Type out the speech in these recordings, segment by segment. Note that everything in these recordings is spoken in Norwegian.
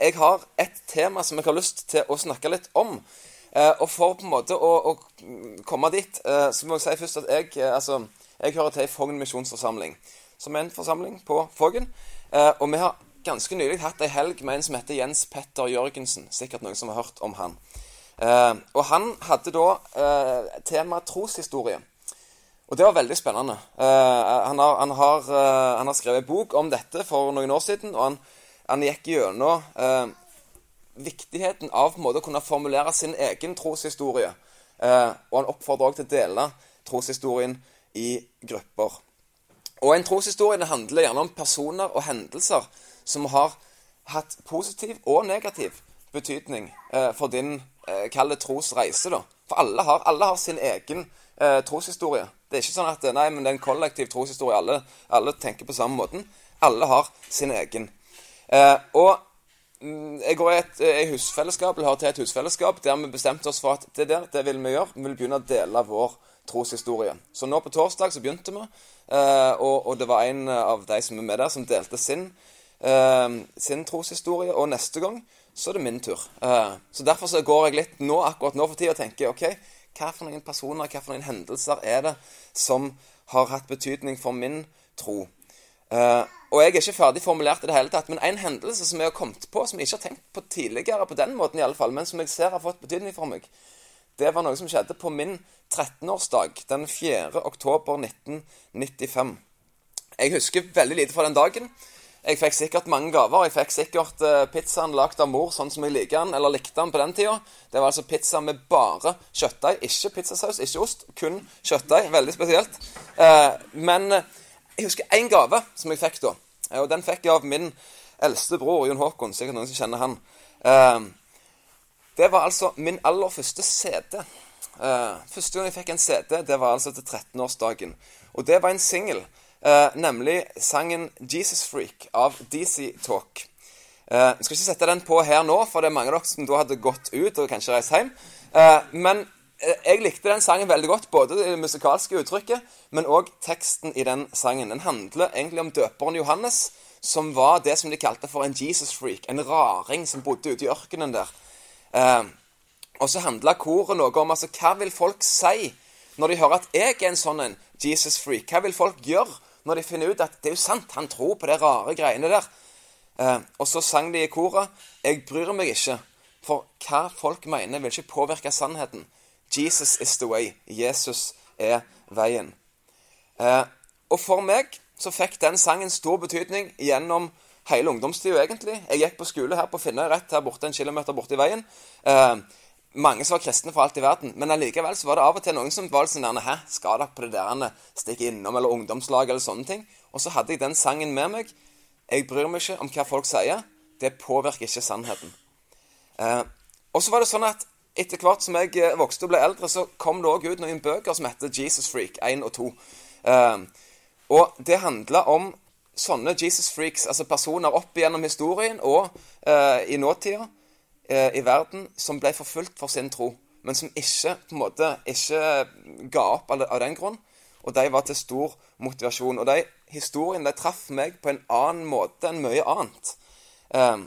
jeg har et tema som jeg har lyst til å snakke litt om. Eh, og for på en måte å, å komme dit, eh, så må jeg si først at jeg, eh, altså, jeg hører til i Fogn misjonsforsamling. Som er en forsamling på Fogn. Eh, og vi har ganske nylig hatt ei helg med en som heter Jens Petter Jørgensen. Sikkert noen som har hørt om han. Eh, og han hadde da eh, tema troshistorie. Og det var veldig spennende. Uh, han, har, han, har, han, har, skrevet bok om dette for noen år siden, og han, han gikk gjennom eh, viktigheten av på en måte å kunne formulere sin egen troshistorie. og han oppfordrer også til å dele troshistorien i grupper. Og En troshistorie handler gjerne om personer og hendelser som har hatt positiv og negativ betydning for din eh, kalde trosreise. da. For alle har, alle har sin egen troshistorie. Det er ikke sånn at nei, men det er en kollektiv troshistorie. Alle, alle tenker på samme måten. Alle har sin egen. Eh, og mm, jeg går i et, et husfellesskap, eller har til et husfellesskap der vi bestemte oss for at det der, det vil vi gjøre. Vi vil begynne å dele vår troshistorie. Så nå på torsdag så begynte vi, eh, og, og, det var en av de som er med der, som delte sin, eh, sin troshistorie. Og neste gang så er det min tur. Eh, så derfor så går jeg litt nå, akkurat nå for tida og tenker OK hva for noen personer, hva for noen hendelser er det som har hatt betydning for min tro? Og jeg er ikke ferdig formulert i det hele tatt, men en hendelse som jeg har kommet på, som jeg ikke har tenkt på tidligere på den måten i alle fall, men som jeg ser har fått betydning for meg, det var noe som skjedde på min 13-årsdag den 4. oktober 1995. Jeg husker veldig lite fra den dagen. Jeg fikk sikkert mange gaver. Jeg fikk sikkert uh, pizzaen lagd av mor sånn som jeg liker den, eller likte den på den tida. Det var altså pizza med bare kjøttdeig. Ikke pizzasaus, ikke ost. Kun kjøttdeig. Veldig spesielt. Uh, men jeg husker én gave som jeg fikk da. og den fikk jeg av min eldste bror Jon Håkon. Sikkert noen som kjenner han. det var altså min aller første CD. første gang jeg fikk en CD, det var altså til 13-årsdagen. Og det var en singel Uh, nemlig sangen 'Jesus Freak' av DC Talk. Jeg skal ikke sette den på her nå, for det er mange av dere som da hadde gått ut og kanskje reist hjem. Men jeg likte den sangen veldig godt, både det musikalske uttrykket, men òg teksten i den sangen. Den handler egentlig om døperen Johannes, som var det som de kalte for en Jesus freak. En raring som bodde ute i ørkenen der. og så handla koret noe om altså, hva vil folk si når de hører at jeg er en sånn en Jesus freak? Hva vil folk gjøre når de finner ut at det er jo sant, han tror på de rare greiene der. Eh, og så sang de i koret 'Jeg bryr meg ikke, for hva folk mener, vil ikke påvirke sannheten'. Jesus is the way. Jesus er veien. Eh, og for meg så fikk den sangen stor betydning gjennom hele ungdomstida, egentlig. Jeg gikk på skole her på Finnøy, rett her borte, en kilometer borte i veien. Eh, mange som var kristne for alt i verden. Men allikevel så var det av og til noen som var sånn Hæ, skal dere på det der stikke innom, eller ungdomslag, eller sånne ting? Og så hadde jeg den sangen med meg. Jeg bryr meg ikke om hva folk sier. Det påvirker ikke sannheten. Eh, og så var det sånn at etter hvert som jeg eh, vokste og ble eldre, så kom det òg ut noen bøker som heter Jesus Freak 1 og 2. Eh, og det handla om sånne Jesus Freaks, altså personer opp igjennom historien og eh, i nåtida eh, i verden som ble forfulgt for sin tro, men som ikke på en måte, ikke ga opp av, den grunn. Og de var til stor motivasjon. Og de historiene de traff meg på en annen måte enn mye annet. Eh,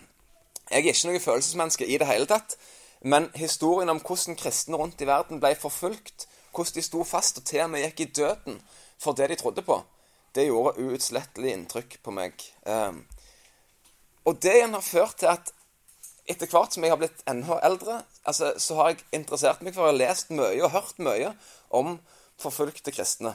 jeg er ikke noe følelsesmenneske i det hele tatt. Men historien om hvordan kristne rundt i verden ble forfulgt, hvordan de sto fast og til og med gikk i døden for det de trodde på, det gjorde uutslettelig inntrykk på meg. Eh, og det igjen har ført til at etter hvert som jeg har blitt enda eldre, altså, så har jeg interessert meg for å ha lest mye og hørt mye om forfulgte kristne.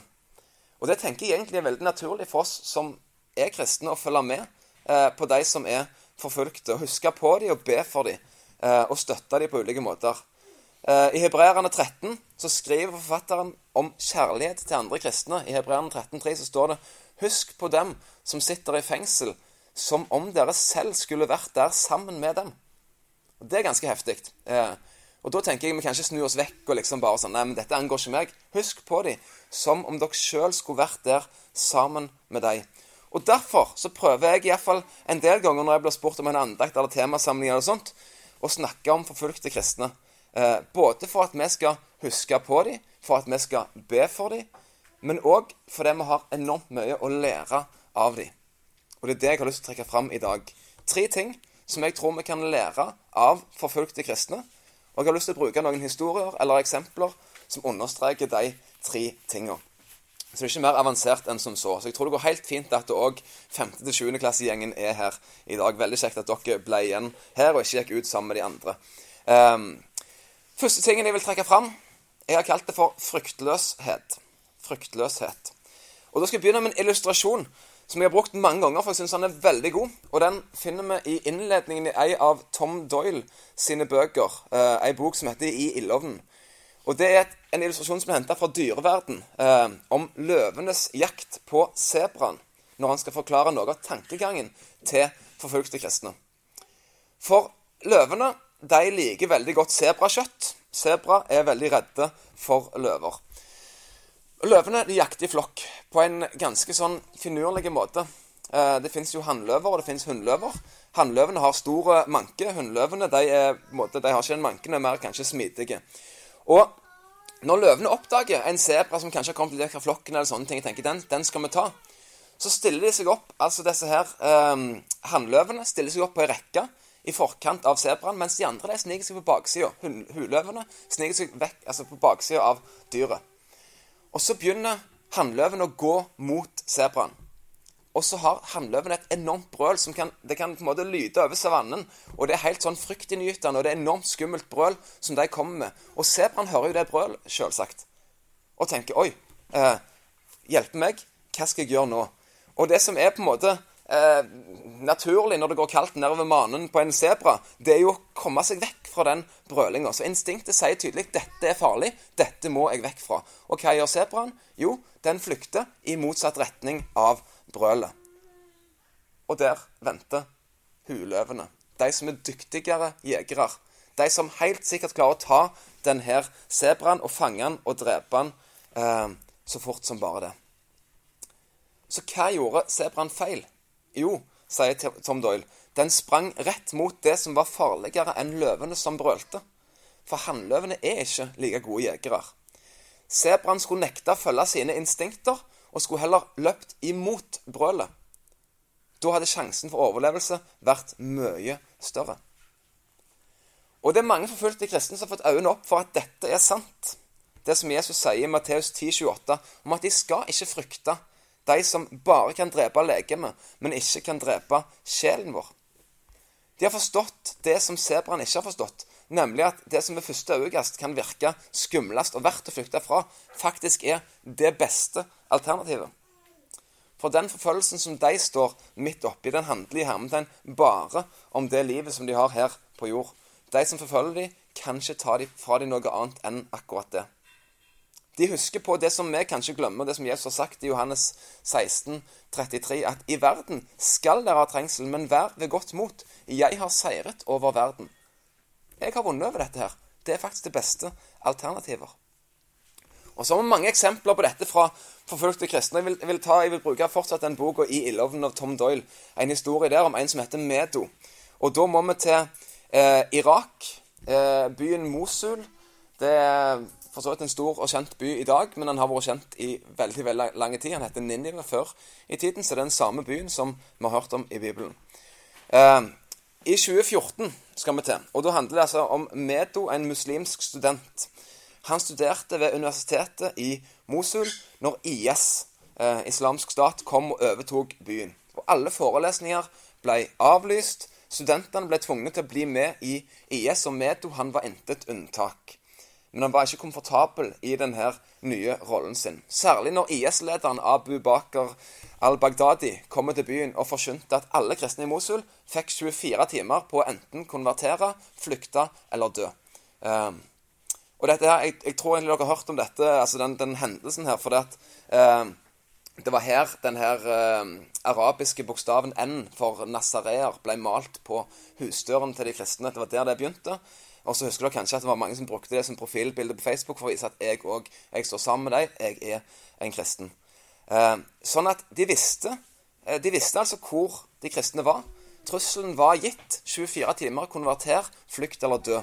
Og det tenker jeg egentlig er veldig naturlig for oss som er kristne, å følge med eh, på de som er forfulgte. Og huske på dem og be for dem, og støtte dem på ulike måter. Eh, I Hebreerne 13 så skriver forfatteren om kjærlighet til andre kristne. I Hebreerne 13,3 så står det Husk på dem som sitter i fengsel, som om dere selv skulle vært der sammen med dem. Og Det er ganske heftig. Eh, og da tenker jeg vi kan ikke snu oss vekk og liksom bare sånn Nei, men dette angår ikke meg. Husk på dem som om dere sjøl skulle vært der sammen med dem. Og derfor så prøver jeg iallfall en del ganger når jeg blir spurt om en andakt eller temasamling eller sånt, å snakke om forfulgte kristne. Eh, både for at vi skal huske på dem, for at vi skal be for dem, men òg fordi vi har enormt mye å lære av dem. Og det er det jeg har lyst til å trekke fram i dag. Tre ting som jeg tror vi kan lære av forfulgte kristne. Og jeg har lyst til å bruke noen historier eller eksempler som understreker de tre tingene. Så det er ikke mer avansert enn som så. Så jeg tror det går helt fint at òg 5. til 7. klassegjengen er her i dag. Veldig kjekt at dere ble igjen her og ikke gikk ut sammen med de andre. Um, første tingen jeg vil trekke fram, jeg har kalt det for fryktløshet. Fryktløshet. Og Da skal jeg begynne med en illustrasjon som jeg har brukt mange ganger, for jeg syns den er veldig god. Og Den finner vi i innledningen i ei av Tom Doyle sine bøker. Uh, ei bok som heter I ildovnen. Og Det er en illustrasjon som er henta fra dyreverden, eh, om løvenes jakt på sebraen. Når han skal forklare noe av tankegangen til forfulgte kristne. For løvene de liker veldig godt sebrakjøtt. Sebra er veldig redde for løver. Løvene de jakter i flokk på en ganske sånn finurlig måte. Eh, det fins jo hannløver, og det fins hunnløver. Hannløvene har stor manke. Hunnløvene de, er, de har ikke en manke, de er mer kanskje smidige. Og når løvene oppdager en sebra som kanskje har kommet litt fra flokken, eller sånne ting, og tenker den, den skal vi ta, så stiller de seg opp, altså disse her eh, hannløvene stiller seg opp på ei rekke i forkant av sebraen, mens de andre de sniker seg på baksida. Huløvene sniker seg vekk, altså på baksida av dyret. Og så begynner hannløven å gå mot sebraen. Og så har hannløven et enormt brøl som kan, det kan på en måte lyde over savannen. Og det er helt sånn fryktinngytende, og det er enormt skummelt brøl som de kommer med. Og sebraen hører jo det brølet, selvsagt. Og tenker Oi, eh, hjelpe meg. Hva skal jeg gjøre nå? Og det som er på en måte eh, naturlig når det går kaldt nedover manen på en sebra, det er jo å komme seg vekk fra den brølinga. Så instinktet sier tydelig dette er farlig, dette må jeg vekk fra. Og hva gjør sebraen? Jo, den flykter i motsatt retning av brølet. Og der venter huløvene. De som er dyktigere jegere. De som helt sikkert klarer å ta denne sebraen og fange den og drepe den eh, så fort som bare det. Så hva gjorde sebraen feil? Jo, sier Tom Doyle, den sprang rett mot det som var farligere enn løvene som brølte. For hannløvene er ikke like gode jegere. Sebraen skulle nekte å følge sine instinkter og skulle heller løpt imot brølet. Da hadde sjansen for overlevelse vært mye større. Og det er mange forfulgte kristne som har fått øynene opp for at dette er sant. Det som Jesus sier i Matteus 10,28 om at de skal ikke frykte de som bare kan drepe legemet, men ikke kan drepe sjelen vår. De har forstått det som sebraen ikke har forstått, nemlig at det som ved første øyekast kan virke skumlest og verdt å flykte fra, faktisk er det beste alternativet. For den forfølgelsen som de står midt oppi, den handler i hermetegn bare om det livet som de har her på jord. De som forfølger dem, kan ikke ta fra dem noe annet enn akkurat det. De husker på det som vi kanskje glemmer, det som Jesus har sagt i Johannes 16, 33, at i verden skal dere ha trengsel, men vær ved godt mot. Jeg har seiret over verden. Jeg har vunnet over dette her. Det er faktisk det beste alternativer. Og så har vi mange eksempler på dette fra forfulgte kristne. Jeg vil, jeg vil, ta, jeg vil bruke fortsatt den boka i ildovnen av Tom Doyle. En historie der om en som heter Medo. Og da må vi til eh, Irak, eh, byen Mosul. Det er for så vidt en stor og kjent by i dag, men den har vært kjent i veldig veldig lang tid. Han heter Ninive før i tiden, så det er den samme byen som vi har hørt om i Bibelen. Eh, I 2014 skal vi til, og da handler det altså om Medo, en muslimsk student han studerte ved universitetet i Mosul når IS, eh, islamsk stat, kom og overtok byen. Og Alle forelesninger ble avlyst. Studentene ble tvunget til å bli med i IS, og Medo han var intet unntak. Men han var ikke komfortabel i denne nye rollen sin. Særlig når IS-lederen Abu Bakar al-Baghdadi kommer til byen og forkynte at alle kristne i Mosul fikk 24 timer på å enten konvertere, flykte eller dø. Um, og dette her, jeg, jeg, tror egentlig dere har hørt om dette, altså den, den hendelsen her. For det, at, eh, det var her den her um, arabiske bokstaven N for nazareer ble malt på husdøren til de kristne. Det var der det begynte. Og så husker dere kanskje at det var mange som brukte det som profilbilde på Facebook for å vise at jeg òg står sammen med deg. Jeg er en kristen. Eh, sånn at de visste, eh, de visste altså hvor de kristne var. Trusselen var gitt. 24 timer, konverter, flykt eller dø.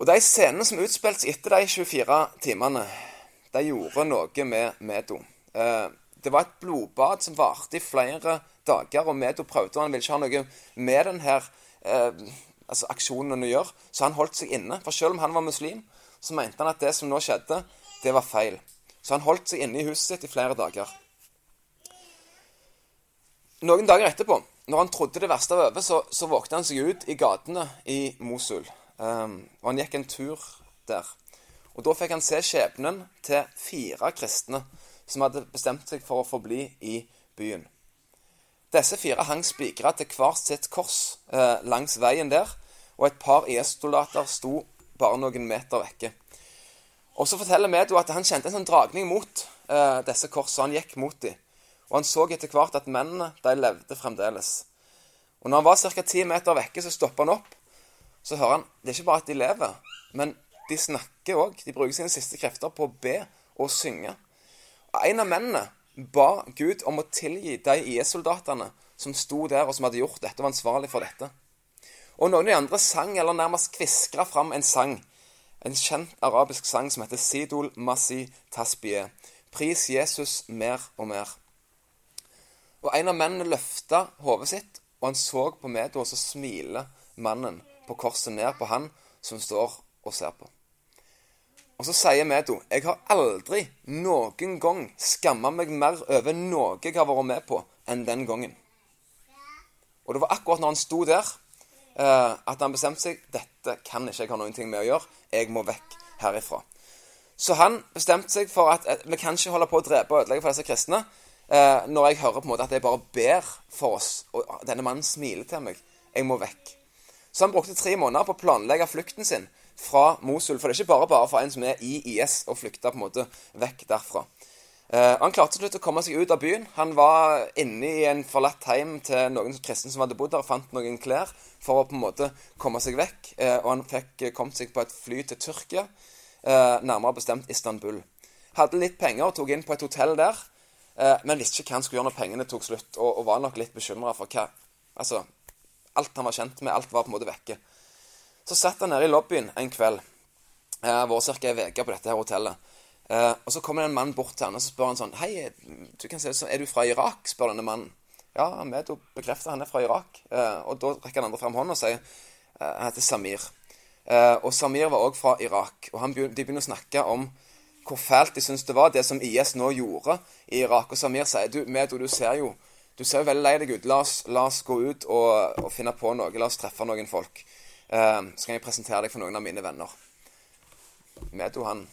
Og de scenene som utspilte seg etter de 24 timene, de gjorde noe med Medo. Eh, Det var et blodbad som varte i flere dager, og Medo prøvde, og han ville ikke ha noe med denne altså aksjonen å gjøre, så han holdt seg inne. For selv om han var muslim, så mente han at det som nå skjedde, det var feil. Så han holdt seg inne i huset sitt i flere dager. Noen dager etterpå, når han trodde det verste var over, så, så vågte han seg ut i gatene i Mosul. Um, og han gikk en tur der. Og da fikk han se skjebnen til fire kristne som hadde bestemt seg for å forbli i byen. Disse fire hang spikra til hvert sitt kors eh, langs veien der, og et par IS-soldater sto bare noen meter vekke. Og Så forteller Medo at han kjente en sånn dragning mot eh, disse korsene. Han gikk mot dem. Og han så etter hvert at mennene de levde fremdeles. Og når han var ca. ti meter vekke, så stopper han opp. Så hører han det er ikke bare at de lever, men de snakker òg. De bruker sine siste krefter på å be og synge. Og En av mennene ba Gud om å tilgi de IS-soldatene som sto der, og som hadde gjort dette, og var ansvarlig for dette. Og noen av de andre sang, eller nærmest kviskra fram en sang. En kjent arabisk sang som heter Sidol Masi Tasbie. Pris Jesus mer og mer. Og En av mennene løfta hodet sitt, og han så på Medo, og så smiler mannen på korset ned på han som står og ser på. Og så sier Medo jeg har aldri noen gang skamma meg mer over noe jeg har vært med på, enn den gangen. Og det var akkurat når han sto der, eh, at han bestemte seg dette kan ikke jeg ha noen ting med å gjøre. Jeg må vekk herifra. Så han bestemte seg for at eh, vi kan ikke holde på å drepe og ødelegge for disse kristne. Eh, når jeg hører på en måte at jeg bare ber for oss, og denne mannen smiler til meg. Jeg må vekk. Så han brukte tre måneder på å planlegge flukten sin fra Mosul. For det er ikke bare bare for en som er i IS, å flykte på en måte vekk derfra. Uh, han klarte til slutt å komme seg ut av byen. Han var inne i en forlatt heim til noen kristne som hadde bodd der, og fant noen klær for å på en måte komme seg vekk. Uh, og han fikk kommet seg på et fly til Tyrkia, nærmere bestemt Istanbul. Hadde litt penger og tok inn på et hotell der, men visste ikke hva han skulle gjøre når pengene tok slutt, og, var nok litt bekymra for hva Altså, alt han var kjent med, alt var på en måte vekke. Så satt han nede i lobbyen en kveld. Har vært ca. ei uke på dette her hotellet. Uh, og Så kommer det en mann bort til han og så spør han sånn Hei, du kan se ut som, er du fra Irak? spør denne mannen. Ja, Medo bekrefter han er fra Irak. Uh, og Da rekker han andre frem hånden og sier uh, han heter Samir. og Samir var òg fra Irak. Og han, De begynner å snakke om hvor fælt de syns det var, det som IS nå gjorde i Irak. Og Samir sier du, Medo, du ser jo du ser jo veldig lei deg ut. La oss, la oss gå ut og, og, finne på noe. La oss treffe noen folk. så kan jeg presentere deg for noen av mine venner. Medo han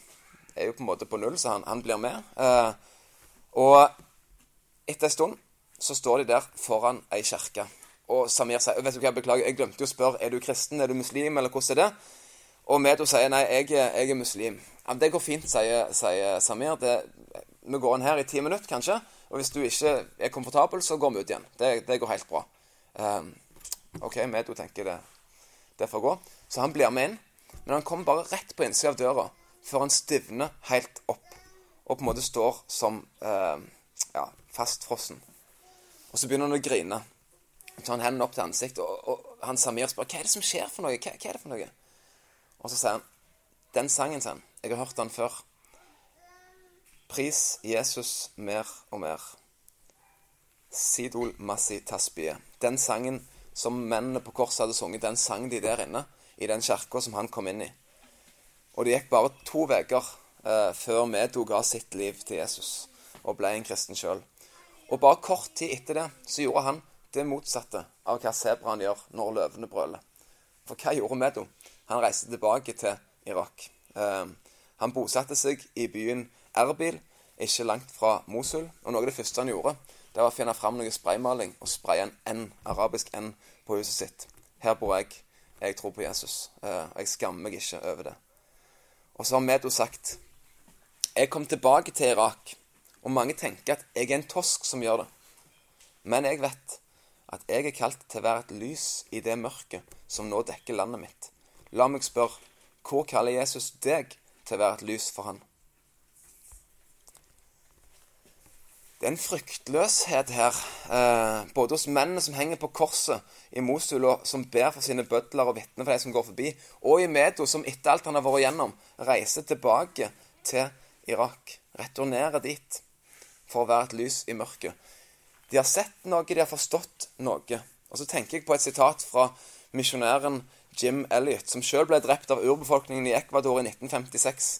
er jo på en måte på null, så han, han blir med. Eh, og etter en stund så står de der foran ei kirke. Og Samir sier vet du hva, beklager, jeg glemte å spørre er du kristen, er du muslim, eller hvordan er det? Og Medo sier nei, jeg, jeg er muslim. Ja, det går fint, sier, sier Samir. Det, vi går inn her i ti minutter, kanskje. Og hvis du ikke er komfortabel, så går vi ut igjen. Det, det går helt bra. Um, OK, Medo tenker det, det får gå. Så han blir med inn. Men han kommer bare rett på innsida av døra før han stivner helt opp og på en måte står som eh, ja, fastfrossen. Og så begynner han å grine. Så tar hendene opp til ansiktet, og, og han Samir spør hva er det som skjer for noe. Hva, hva er det for noe? Og så sier han den sangen, sin. Jeg har hørt den før. Pris Jesus mer og mer. Sidol Massi Tasbie. Den sangen som mennene på korset hadde sunget, den sang de der inne, i den kirka som han kom inn i. Og det gikk bare to uker eh, før Medo ga sitt liv til Jesus og ble en kristen sjøl. Og bare kort tid etter det så gjorde han det motsatte av hva sebraen gjør når løvene brøler. For hva gjorde Medo? Han reiste tilbake til Irak. Eh, han bosatte seg i byen Erbil, ikke langt fra Mosul. Og noe av det første han gjorde, det var å finne fram noe spraymaling og spraye en N, arabisk N, på huset sitt. Her bor jeg. Jeg tror på Jesus. Eh, jeg skammer meg ikke over det. Og så har Medo sagt Jeg kom tilbake til Irak, og mange tenker at jeg er en tosk som gjør det. Men jeg vet at jeg er kalt til å være et lys i det mørket som nå dekker landet mitt. La meg spørre, hvor kaller Jesus deg til å være et lys for han? Det er en fryktløshet her, eh, både hos mennene som henger på korset i Mosul, og som ber for sine bødler og vitner for de som går forbi, og i Medo, som etter alt han har vært igjennom, reiser tilbake til Irak. Returnerer dit. for å være et lys i mørket. De har sett noe, de har forstått noe. Og så tenker jeg på et sitat fra misjonæren Jim Elliot, som sjøl ble drept av urbefolkningen i Ecuador i 1956.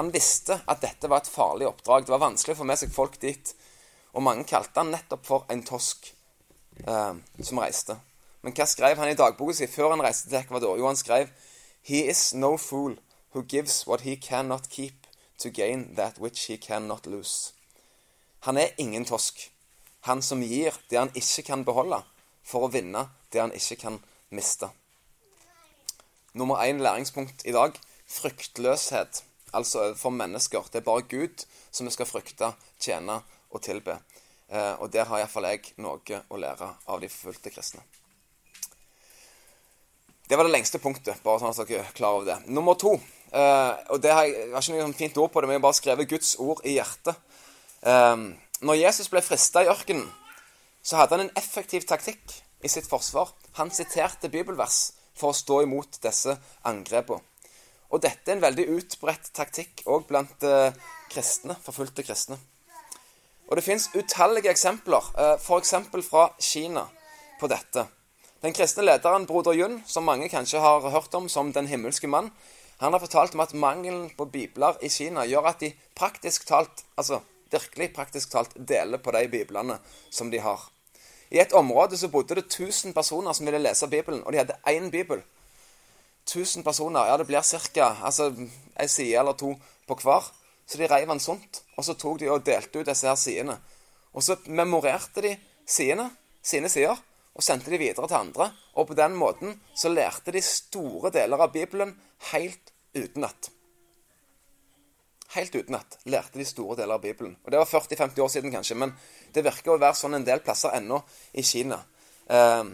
Han visste at dette var et farlig oppdrag. Det var vanskelig å få med seg folk dit. Og mange kalte han nettopp for en tosk eh, som reiste. Men hva skrev han i dagboka si før han reiste til Ecuador? Jo, han skrev He is no fool who gives what he cannot keep to gain that which he cannot lose. Han er ingen tosk. Han som gir det han ikke kan beholde, for å vinne det han ikke kan miste. Nummer én læringspunkt i dag fryktløshet. Altså overfor mennesker. Det er bare Gud som vi skal frykte, tjene og tilbe. Eh, og der har iallfall jeg noe å lære av de forfulgte kristne. Det var det lengste punktet, bare sånn at dere er klar over det. Nummer to. Eh, og det har jeg, jeg har ikke noe fint ord på det, men jeg har bare skrevet Guds ord i hjertet. Eh, når Jesus ble frista i ørkenen, så hadde han en effektiv taktikk i sitt forsvar. Han siterte bibelvers for å stå imot disse angrepene. Og dette er en veldig utbredt taktikk òg blant kristne, forfulgte kristne. Og det fins utallige eksempler, eh, f.eks. fra Kina, på dette. Den kristne lederen broder Yun, som mange kanskje har hørt om som Den himmelske mann, han har fortalt om at mangelen på bibler i Kina gjør at de praktisk talt, altså virkelig praktisk talt, deler på de biblene som de har. I et område så bodde det 1000 personer som ville lese Bibelen, og de hadde én bibel. 1000 personer, ja, det blir ca. Altså, ei side eller to på hver. Så de reiv den sunt, og så tok de og delte ut disse her sidene. Og så memorerte de sidene, sine sider, og sendte de videre til andre. Og på den måten så lærte de store deler av Bibelen helt utenat helt utenat lærte de store deler av Bibelen. Og Det var 40-50 år siden, kanskje, men det virker å være sånn en del plasser ennå i Kina. Eh,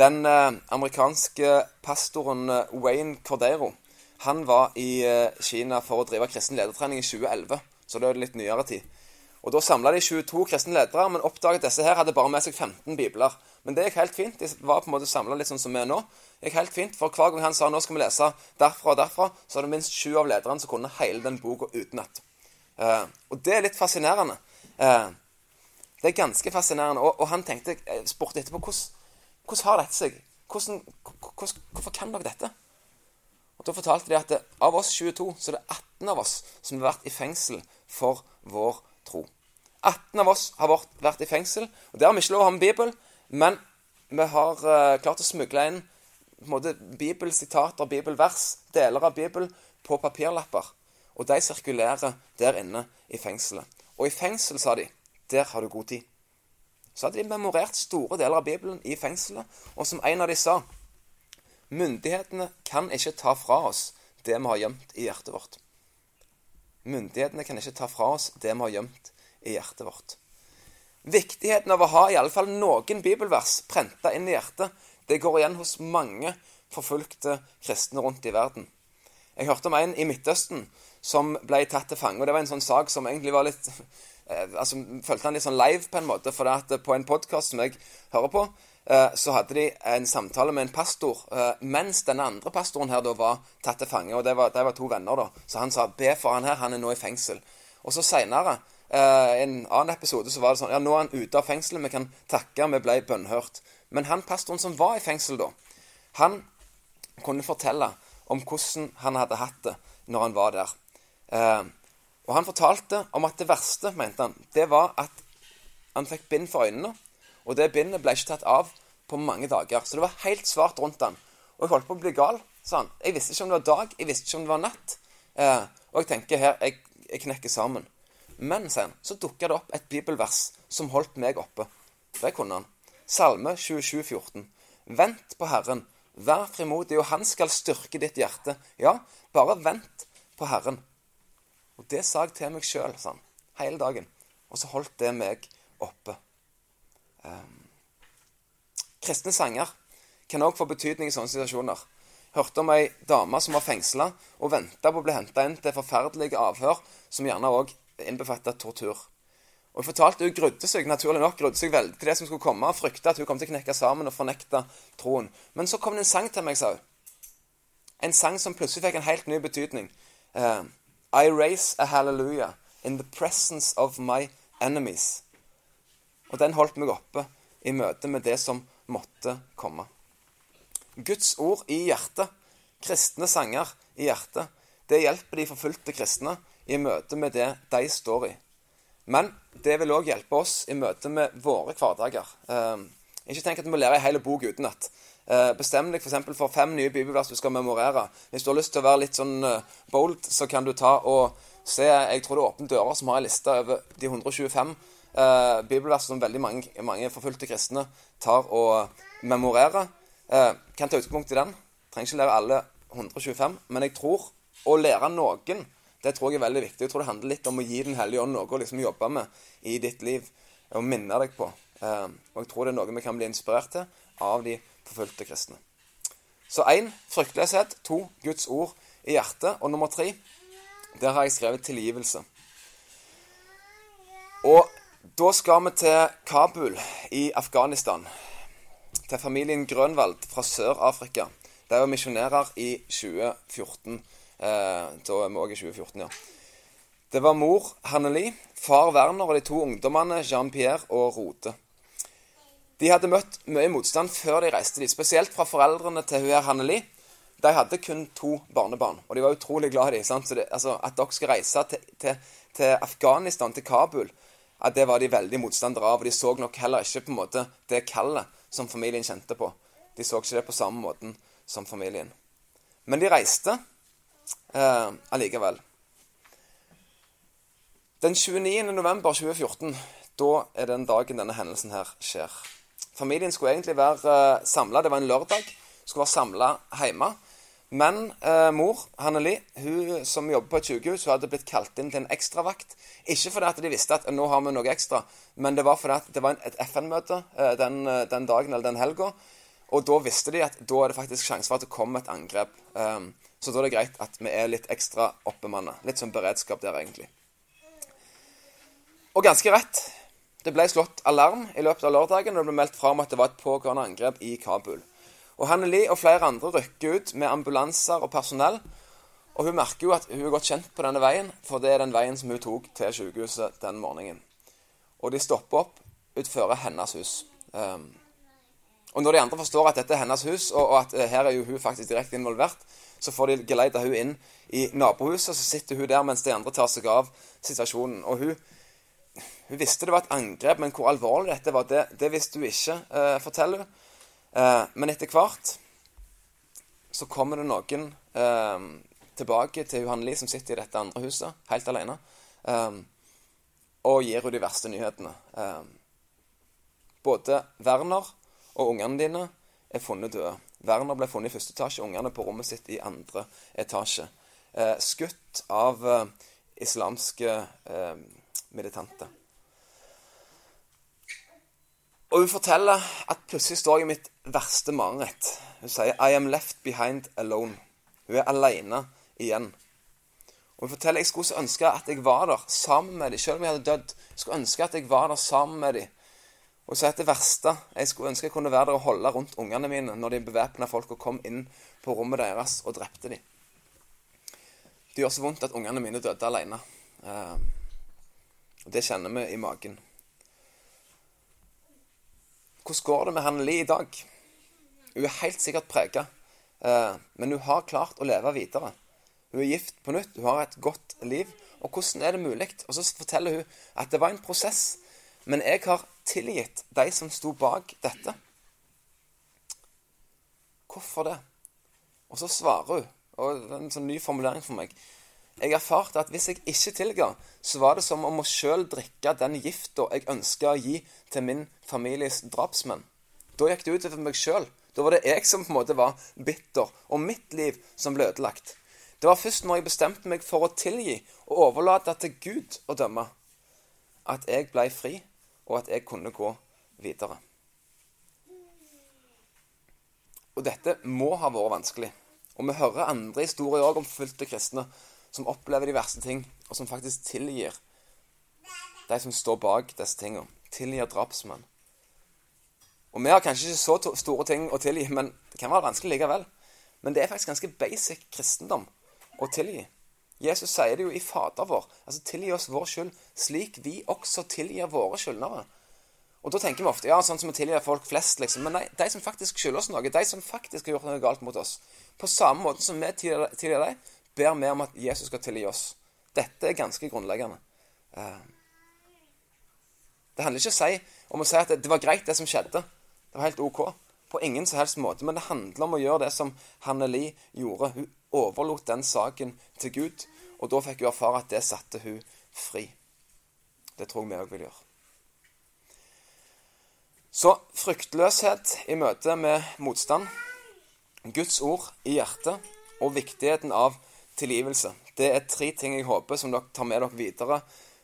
den eh, amerikanske pastoren eh, Wayne Cordero han var i Kina for å drive kristen ledertrening i 2011, så det er litt nyere tid. Og Da samla de 22 kristne ledere, men oppdaget at disse her hadde bare med seg 15 bibler. Men det gikk helt fint. De var på en måte samla litt sånn som vi er nå. Det gikk helt fint, For hver gang han sa nå skal vi lese derfra og derfra, så var det minst sju av lederne som kunne hele den boka utenat. Eh, og det er litt fascinerende. Eh, det er ganske fascinerende. Og, og han tenkte, spurte etterpå hvordan, hvordan har dette seg? Hvordan, hvordan, hvorfor kan dere dette? Og Da fortalte de at det, av oss 22 så er det 18 av oss som har vært i fengsel for vår tro. 18 av oss har vært i fengsel. og Det har vi ikke lov å ha med Bibel, men vi har uh, klart å smugle inn på en måte, bibelsitater, bibelvers, deler av Bibel, på papirlapper. Og de sirkulerer der inne i fengselet. Og i fengsel, sa de, der har du god tid. Så hadde de memorert store deler av Bibelen i fengselet, og som en av de sa Myndighetene kan ikke ta fra oss det vi har gjemt i hjertet vårt. Myndighetene kan ikke ta fra oss det vi har gjemt i hjertet vårt. Viktigheten av å ha i alle fall noen bibelvers prenta inn i hjertet, det går igjen hos mange forfulgte kristne rundt i verden. Jeg hørte om en i Midtøsten som ble tatt til fange. og Det var en sånn sak som egentlig var litt eh, altså, Følte han litt sånn live på en måte. For det at på en podkast som jeg hører på, så hadde de en samtale med en pastor eh, mens den andre pastoren her da var tatt til fange. og det var, det var, to venner da, Så han sa 'be for han her, han er nå i fengsel'. Og så seinere, i eh, en annen episode, så var det sånn 'ja, nå er han ute av fengselet, vi kan takke, vi ble bønnhørt'. Men han pastoren som var i fengsel da, han kunne fortelle om hvordan han hadde hatt det når han var der. og han fortalte om at det verste, mente han, det var at han fikk bind for øynene. Og det bindet ble ikke tatt av på mange dager. Så det var helt svart rundt den. Og jeg holdt på å bli gal, han. Jeg visste ikke om det var dag, jeg visste ikke om det var natt. Eh, og jeg tenker her, jeg, jeg knekker sammen. Men, han, så dukka det opp et bibelvers som holdt meg oppe. Det kunne han. Salme 27, 14. Vent på Herren. Vær frimodig, og Han skal styrke ditt hjerte. Ja, bare vent på Herren. Og det sa jeg til meg sjøl, han. Hele dagen. Og så holdt det meg oppe. Um, kristne sanger kan òg få betydning i sånne situasjoner. Hørte om ei dame som var fengsla og venta på å bli henta inn til forferdelige avhør, som gjerne òg innbefatta tortur. Og jeg fortalte Hun grudde seg naturlig nok grudde seg veldig til det som skulle komme, og frykta at hun kom til å knekke sammen og fornekte troen. Men så kom det en sang til meg, sa hun. En sang som plutselig fikk en helt ny betydning. Uh, I raise a hallelujah in the presence of my enemies. Og den holdt meg oppe i møte med det som måtte komme. Guds ord i hjertet, kristne sanger i hjertet, det hjelper de forfulgte kristne i møte med det de står i. Men det vil òg hjelpe oss i møte med våre hverdager. Eh, ikke tenk at du må lære ei hel bok utenat. Eh, bestem deg f.eks. For, for fem nye bibelvers du skal memorere. Hvis du har lyst til å være litt sånn eh, bold, så kan du ta og se Jeg tror det er Åpne dører som har ei liste over de 125 eh, bibelvers som veldig mange, mange forfulgte kristne tar og memorerer. Eh, kan ta utgangspunkt i den. Trenger ikke lære alle 125, men jeg tror å lære noen det tror jeg er veldig viktig. Jeg tror det handler litt om å gi Den hellige ånd noe å liksom jobbe med i ditt liv. Og minne deg på. Eh, og jeg tror det er noe vi kan bli inspirert til av de forfulgte kristne. Så én fryktløshet. To Guds ord i hjertet. Og nummer tre der har jeg skrevet tilgivelse. Og da skal vi til Kabul i Afghanistan. Til familien Grønvald fra Sør-Afrika. De var misjonærer i 2014. Eh, da er vi òg i 2014, ja. Det var mor Hanneli, far Werner og de to ungdommene Jean-Pierre og Rode. De hadde møtt mye motstand før de reiste dit, spesielt fra foreldrene til hun her Hanneli. De hadde kun to barnebarn, og de var utrolig glad i dem. Altså, at dere skal reise til, til, til Afghanistan, til Kabul, at det var de veldig motstandere av. Og de så nok heller ikke på en måte det kallet som familien kjente på. De så ikke det på samme måten som familien. Men de reiste eh, allikevel. Den 29. november 2014, da er den dagen denne hendelsen her skjer. Familien skulle egentlig være eh, samla. Det var en lørdag. Skulle være samla hjemme. Men eh, mor, Hanneli, hun som jobber på et sykehus, hun hadde blitt kalt inn til en ekstravakt. Ikke fordi at de visste at nå har vi noe ekstra, men det var fordi at det var et FN-møte eh, den, eh, den, dagen eller den helga. Og da visste de at da er det faktisk sjanse for at det kommer et angrep. Um, så da er det greit at vi er litt ekstra oppbemanna. Litt sånn beredskap der, egentlig. Og ganske rett. Det ble slått alarm i løpet av lørdagen, og det ble meldt fra om at det var et pågående angrep i Kabul. Og Hanneli og flere andre rykker ut med ambulanser og personell. Og hun merker jo at hun er godt kjent på denne veien, for det er den veien som hun tok til sykehuset den morgenen. Og de stopper opp utfor hennes hus. Um, og når de andre forstår at dette er hennes hus, og, og at uh, her er jo hun faktisk direkte involvert, så får de geleida hun inn i nabohuset, og så sitter hun der mens de andre tar seg av situasjonen. Og hun, hun visste det var et angrep, men hvor alvorlig dette var, det, det visste hun ikke, uh, forteller hun. Eh, men etter hvert så kommer det noen eh, tilbake til Johan Li som sitter i dette andre huset, helt alene, eh, og gir henne de verste nyhetene. Eh, både Werner og ungene dine er funnet døde. Werner ble funnet i første etasje, ungene på rommet sitt i andre etasje. Eh, skutt av eh, islamske militante. Og hun forteller at plutselig står jeg i mitt verste mareritt. Hun sier 'I am left behind alone'. Hun er alene igjen. Og hun forteller jeg skulle så ønske at jeg var der sammen med dem, selv om jeg hadde dødd. Jeg skulle ønske at jeg var der sammen med dem. Og sier at det verste Jeg skulle ønske jeg kunne være der og holde rundt ungene mine når de bevæpna folk og kom inn på rommet deres og drepte dem. Det gjør så vondt at ungene mine døde alene. Uh, og det kjenner vi i magen. Hvordan går det med Hanneli i dag? Hun er helt sikkert prega, eh, men hun har klart å leve videre. Hun er gift på nytt, hun har et godt liv. Og hvordan er det mulig? Og så forteller hun at det var en prosess, men jeg har tilgitt de som sto bak dette. Hvorfor det? Og så svarer hun, og det er en sånn ny formulering for meg jeg erfarte at hvis jeg ikke tilga, så var det som om å sjøl drikke den gifta jeg ønska å gi til min families drapsmenn. Da gikk det ut over meg sjøl. Da var det jeg som på en måte var bitter, og mitt liv som ble ødelagt. Det var først når jeg bestemte meg for å tilgi og overlate til Gud å dømme, at jeg ble fri, og at jeg kunne gå videre. Og dette må ha vært vanskelig. Og vi hører andre historier òg om forfulgte kristne som opplever de verste ting, og som faktisk tilgir de som står bak disse tingene. Tilgir drapsmenn. Og vi har kanskje ikke så store ting å tilgi, men det kan være vanskelig likevel. Men det er faktisk ganske basic kristendom å tilgi. Jesus sier det jo i Fader vår. Altså tilgi oss vår skyld, slik vi også tilgir våre skyldnere. Og da tenker vi ofte ja, sånn som vi tilgir folk flest, liksom. Men nei, de som faktisk skylder oss noe, de som faktisk har gjort noe galt mot oss, på samme måte som vi tilgir dem, ber vi om at Jesus skal tilgi oss. Dette er ganske grunnleggende. Eh, det handler ikke om å si, at det var greit, det som skjedde. Det var helt ok. På ingen som helst måte. Men det handler om å gjøre det som Hanneli gjorde. Hun overlot den saken til Gud, og da fikk hun erfare at det satte hun fri. Det tror jeg vi òg vil gjøre. Så fryktløshet i møte med motstand, Guds ord i hjertet og viktigheten av tilgivelse. Det er tre ting jeg håper som dere tar med dere videre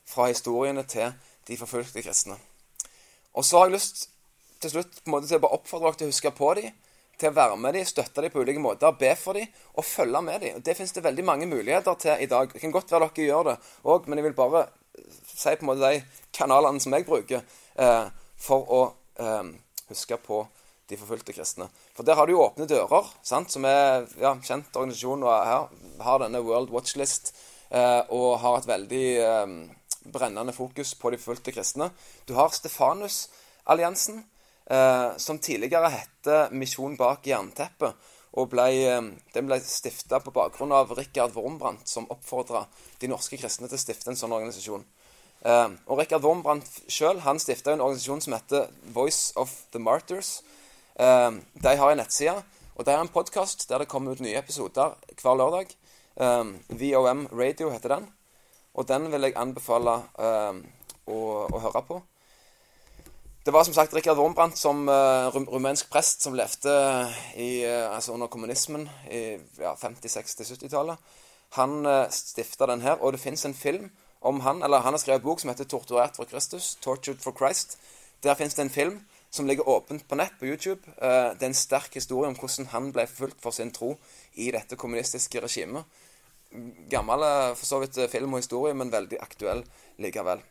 fra historiene til de forfulgte kristne. Og så har jeg lyst til slutt på en måte til å bare oppfordre dere til å huske på dem, til å være med dem, støtte dem på ulike måter, be for dem og følge med dem. Og Det finnes det veldig mange muligheter til i dag. Det kan godt være dere gjør det òg, men jeg vil bare si på en måte de kanalene som jeg bruker eh, for å eh, huske på de forfulgte kristne. For der har du jo Åpne dører, sant? som er ja, kjent organisasjon og her har denne World Watch List eh, og har et veldig eh, brennende fokus på de forfulgte kristne. Du har Stefanus-alliansen, eh, som tidligere het Misjon bak jernteppet. Og ble, eh, den ble stifta på bakgrunn av Rikard Wormbrandt, som oppfordra de norske kristne til å stifte en sånn organisasjon. Eh, og Rikard Wormbrandt sjøl stifta en organisasjon som heter Voice of the Martyrs. Eh, de har en nettside, og de har en podkast der det kommer ut nye episoder hver lørdag. VOM Radio heter den. Og den vil jeg anbefale uh, å, å, høre på. Det var som sagt Rikard Wormbrandt som uh, rumensk prest som levde i, uh, altså under kommunismen i ja, 50-, 60-, 70-tallet. Han uh, stifta den her, og det fins en film om han. Eller han har skrevet en bok som heter 'Torturert for Kristus'. 'Tortured for Christ'. Der fins det en film som ligger åpent på nett på YouTube. Uh, det er en sterk historie om hvordan han ble forfulgt for sin tro i dette kommunistiske regimet gammel for så vidt film og historie, men veldig aktuell likevel.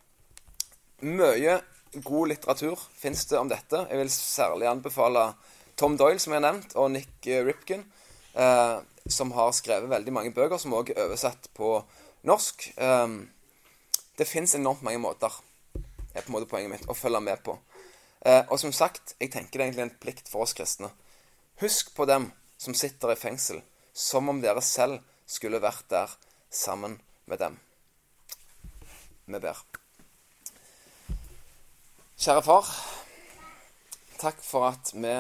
Mye god litteratur fins det om dette. Jeg vil særlig anbefale Tom Doyle, som jeg har nevnt, og Nick Ripken, eh, som har skrevet veldig mange bøker, som også er oversatt på norsk. Eh, det fins enormt mange måter, er på en måte poenget mitt, å følge med på. Eh, og som sagt, jeg tenker det er egentlig en plikt for oss kristne. Husk på dem som sitter i fengsel, som om dere selv skulle vært der sammen med dem. Vi ber. Kjære far. Takk for at vi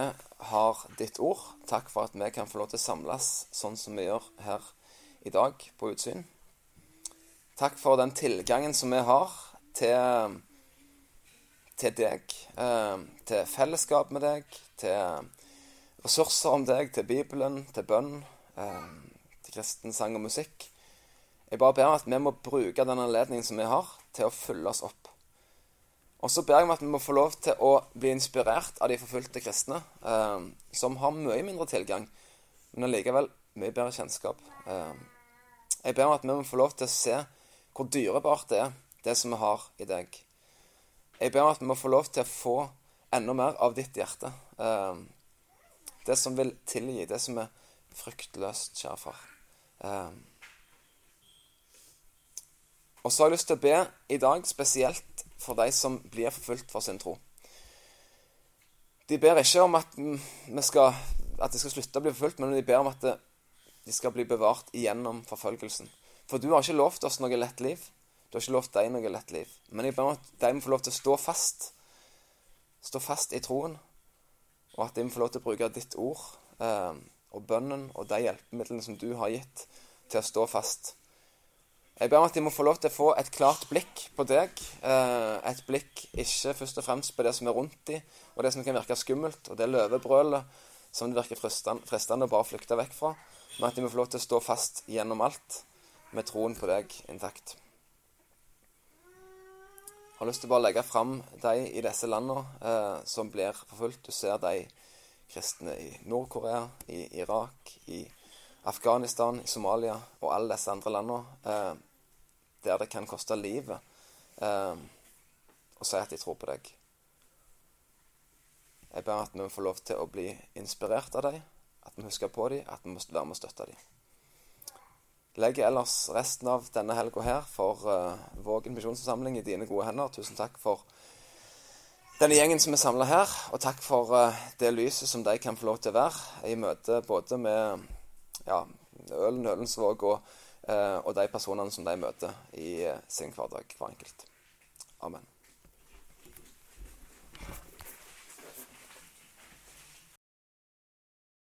har ditt ord. Takk for at vi kan få lov til å samles sånn som vi gjør her i dag på utsyn. Takk for den tilgangen som vi har til, til deg, eh, til fellesskap med deg, til ressurser om deg, til Bibelen, til bønn. til kristen sang og musikk. Jeg bare ber om at vi må bruke den anledningen som vi har, til å fylle oss opp. Og så ber jeg om at vi må få lov til å bli inspirert av de forfulgte kristne, eh, som har mye mindre tilgang, men allikevel mye bedre kjennskap. Eh, jeg ber om at vi må få lov til å se hvor dyrebart det er, det som vi har i deg. Jeg ber om at vi må få lov til å få enda mer av ditt hjerte. Eh, det som vil tilgi, det som er fryktløst, kjære far. Um, og så har jeg lyst til å be i dag spesielt for de som blir forfulgt for sin tro. De ber ikke om at, skal, at de skal slutte å bli forfulgt, men de ber om at de skal bli bevart igjennom forfølgelsen. For du har ikke lovt oss noe lett liv. Du har ikke lovt deg noe lett liv. Men jeg ber om at de må få lov til å stå fast. Stå fast i troen. Og at de må få lov til å bruke ditt ord. Eh, og bønnen og de hjelpemidlene som du har gitt til å stå fast. Jeg ber om at de må få lov til å få et klart blikk på deg. Eh, et blikk ikke først og fremst på det som er rundt dem, og det som kan virke skummelt, og det løvebrølet som det virker fristende å bare flykte vekk fra, men at de må få lov til å stå fast gjennom alt med troen på deg intakt. Har lyst til å bare legge fram de i disse landene eh, som blir forfulgt. Du ser de kristne i Nord-Korea, i Irak, i Afghanistan, i Somalia og alle disse andre landene eh, der det kan koste livet eh, å si at de tror på deg. Jeg ber at vi får lov til å bli inspirert av dem, at vi husker på dem, at vi må være med og støtte dem. Legger ellers resten av denne helga her for uh, Vågen misjonsforsamling i dine gode hender. Tusen takk for denne gjengen som er samla her, og takk for uh, det lyset som de kan få lov til å være i møte både med ja, Ølen Ølensvåg og, uh, og de personene som de møter i sin hverdag, hver enkelt. Amen.